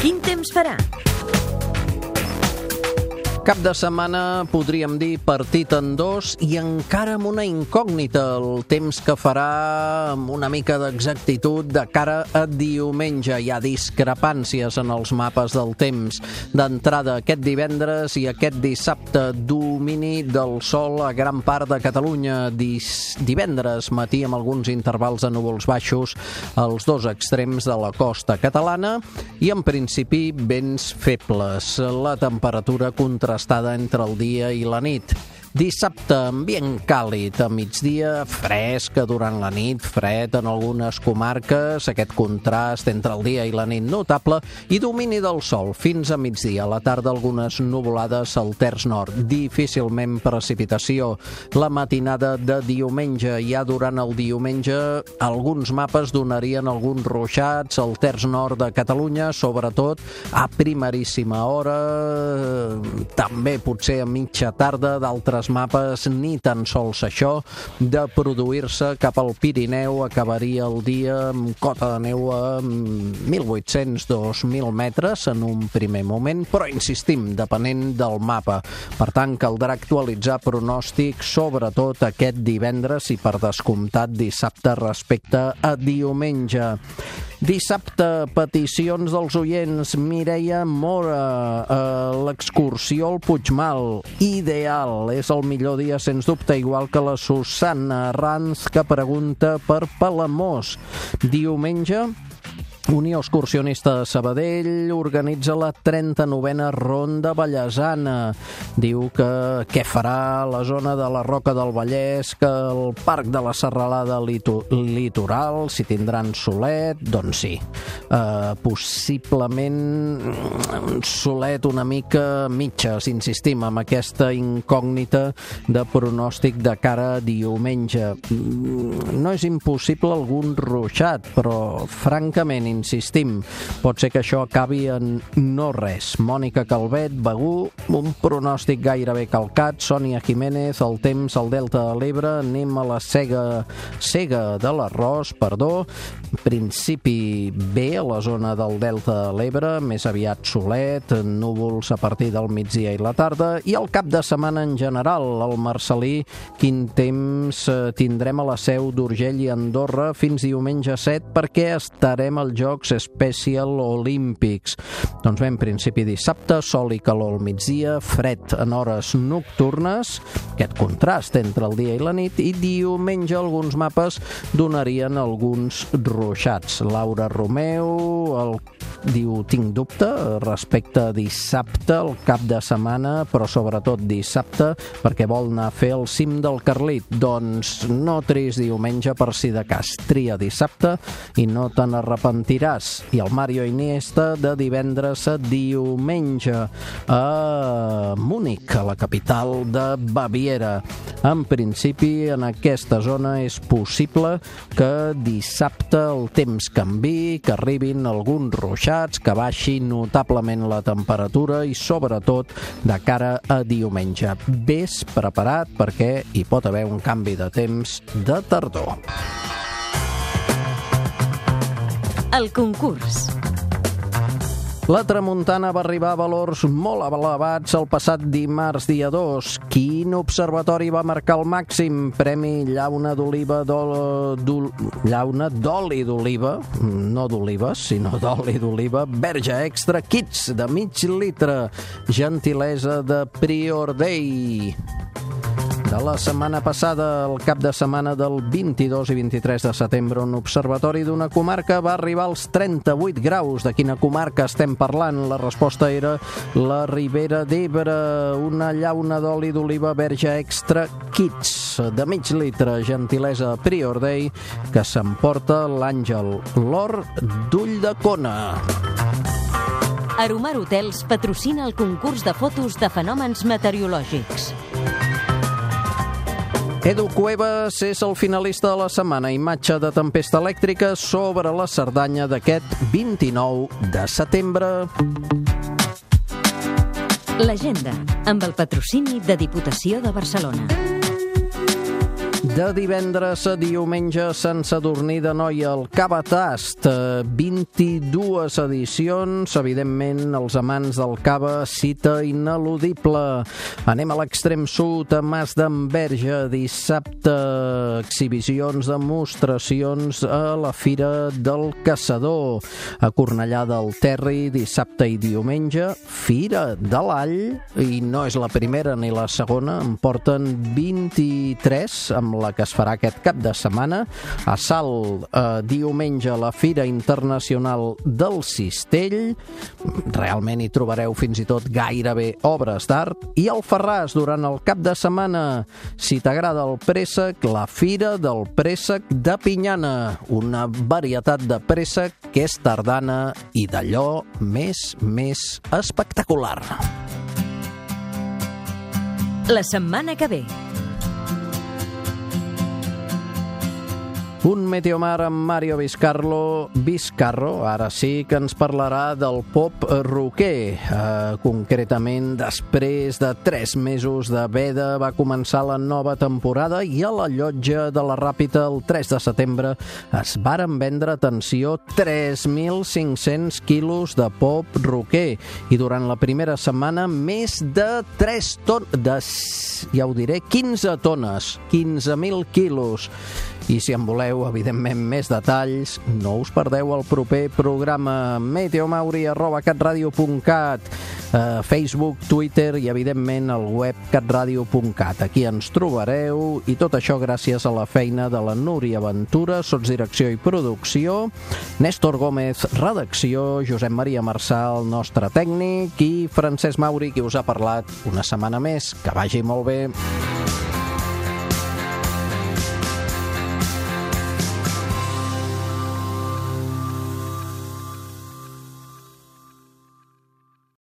Quin temps farà? Cap de setmana, podríem dir, partit en dos i encara amb una incògnita el temps que farà amb una mica d'exactitud de cara a diumenge. Hi ha discrepàncies en els mapes del temps. D'entrada aquest divendres i aquest dissabte, domini del sol a gran part de Catalunya. Dis divendres matí amb alguns intervals de núvols baixos als dos extrems de la costa catalana i en principi vents febles. La temperatura contrastada contrastada entre el dia i la nit. Dissabte, ambient càlid, a migdia fresca durant la nit, fred en algunes comarques, aquest contrast entre el dia i la nit notable, i domini del sol fins a migdia. A la tarda algunes nuvolades al terç nord, difícilment precipitació. La matinada de diumenge, ja durant el diumenge, alguns mapes donarien alguns ruixats al terç nord de Catalunya, sobretot a primeríssima hora, també potser a mitja tarda d'altres mapes ni tan sols això de produir-se cap al Pirineu acabaria el dia amb cota de neu a 1.800-2.000 metres en un primer moment, però insistim, depenent del mapa. Per tant, caldrà actualitzar pronòstic sobretot aquest divendres i per descomptat dissabte respecte a diumenge. Dissabte, peticions dels oients. Mireia Mora, eh, l'excursió al Puigmal. Ideal, és el millor dia, sens dubte, igual que la Susana Ranz, que pregunta per Palamós. Diumenge, Unió Excursionista de Sabadell organitza la 39a Ronda Vallesana. Diu que què farà la zona de la Roca del Vallès, que el Parc de la Serralada Litoral, si tindran solet, doncs sí. Uh, possiblement un solet una mica mitja, si insistim, amb aquesta incògnita de pronòstic de cara a diumenge. No és impossible algun ruixat, però francament insistim, pot ser que això acabi en no res. Mònica Calvet, Begú, un pronòstic gairebé calcat, Sònia Jiménez, el temps al Delta de l'Ebre, anem a la cega, cega de l'arròs, perdó, principi bé a la zona del Delta de l'Ebre, més aviat solet, núvols a partir del migdia i la tarda, i el cap de setmana en general, al Marcelí, quin temps eh, tindrem a la seu d'Urgell i Andorra fins diumenge 7 perquè estarem al Jocs Special Olímpics. Doncs bé, en principi dissabte, sol i calor al migdia, fred en hores nocturnes, aquest contrast entre el dia i la nit, i diumenge alguns mapes donarien alguns ruixats. Laura Romeu, el diu, tinc dubte respecte a dissabte, el cap de setmana, però sobretot dissabte, perquè vol anar a fer el cim del Carlit. Doncs no tris diumenge per si de cas. Tria dissabte i no te n'arrepentiràs. I el Mario Iniesta de divendres a diumenge a Múnich, a la capital de Baviera. En principi, en aquesta zona és possible que dissabte el temps canvi, que arribin alguns ruixats, que baixi notablement la temperatura i sobretot de cara a diumenge. Ves preparat perquè hi pot haver un canvi de temps de tardor. El concurs. La tramuntana va arribar a valors molt elevats el passat dimarts dia 2. Quin observatori va marcar el màxim? Premi llauna d'oliva llauna d'oli d'oliva, no d'olives, sinó d'oli d'oliva, verge extra kits de mig litre, gentilesa de Prior Day de la setmana passada, el cap de setmana del 22 i 23 de setembre, un observatori d'una comarca va arribar als 38 graus. De quina comarca estem parlant? La resposta era la Ribera d'Ebre, una llauna d'oli d'oliva verge extra kits de mig litre, gentilesa Prior Day, que s'emporta l'Àngel L'Or d'Ull de Cona. Aromar Hotels patrocina el concurs de fotos de fenòmens meteorològics. Edu Cuevas és el finalista de la setmana. Imatge de tempesta elèctrica sobre la Cerdanya d'aquest 29 de setembre. L'agenda, amb el patrocini de Diputació de Barcelona. De divendres a diumenge Sant Sadurní de Noia, el Cabatast, 22 eh, edicions, evidentment els amants del cava, cita ineludible. Anem a l'extrem sud, a Mas d'Enverge, dissabte, exhibicions, demostracions a la Fira del Caçador. A Cornellà del Terri, dissabte i diumenge, Fira de l'All, i no és la primera ni la segona, en porten 23 amb la que es farà aquest cap de setmana. A Salt, eh, diumenge, la Fira Internacional del Cistell. Realment hi trobareu fins i tot gairebé obres d'art. I al Ferràs, durant el cap de setmana, si t'agrada el préssec, la Fira del Préssec de Pinyana. Una varietat de préssec que és tardana i d'allò més, més espectacular. La setmana que ve. Un Meteomar amb Mario Vizcarro, Vizcarro, ara sí que ens parlarà del pop roquer. Eh, concretament, després de tres mesos de veda, va començar la nova temporada i a la llotja de la Ràpita el 3 de setembre es varen vendre, atenció, 3.500 quilos de pop roquer i durant la primera setmana més de 3 tones, ja ho diré, 15 tones, 15.000 quilos. I si en voleu, evidentment, més detalls, no us perdeu el proper programa meteomauri.catradio.cat eh, Facebook, Twitter i, evidentment, el web catradio.cat. Aquí ens trobareu i tot això gràcies a la feina de la Núria Ventura, sotsdirecció i producció, Néstor Gómez, redacció, Josep Maria Marçal, nostre tècnic, i Francesc Mauri, qui us ha parlat una setmana més. Que vagi molt bé.